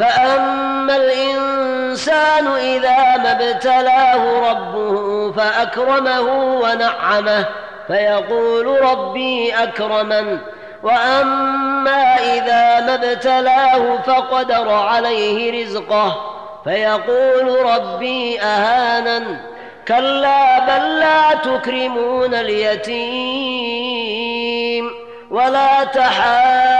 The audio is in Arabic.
فأما الإنسان إذا ما ابتلاه ربه فأكرمه ونعمه فيقول ربي أكرمن. وأما إذا ما ابتلاه فقدر عليه رزقه فيقول ربي أهانن. كلا بل لا تكرمون اليتيم ولا تحاضون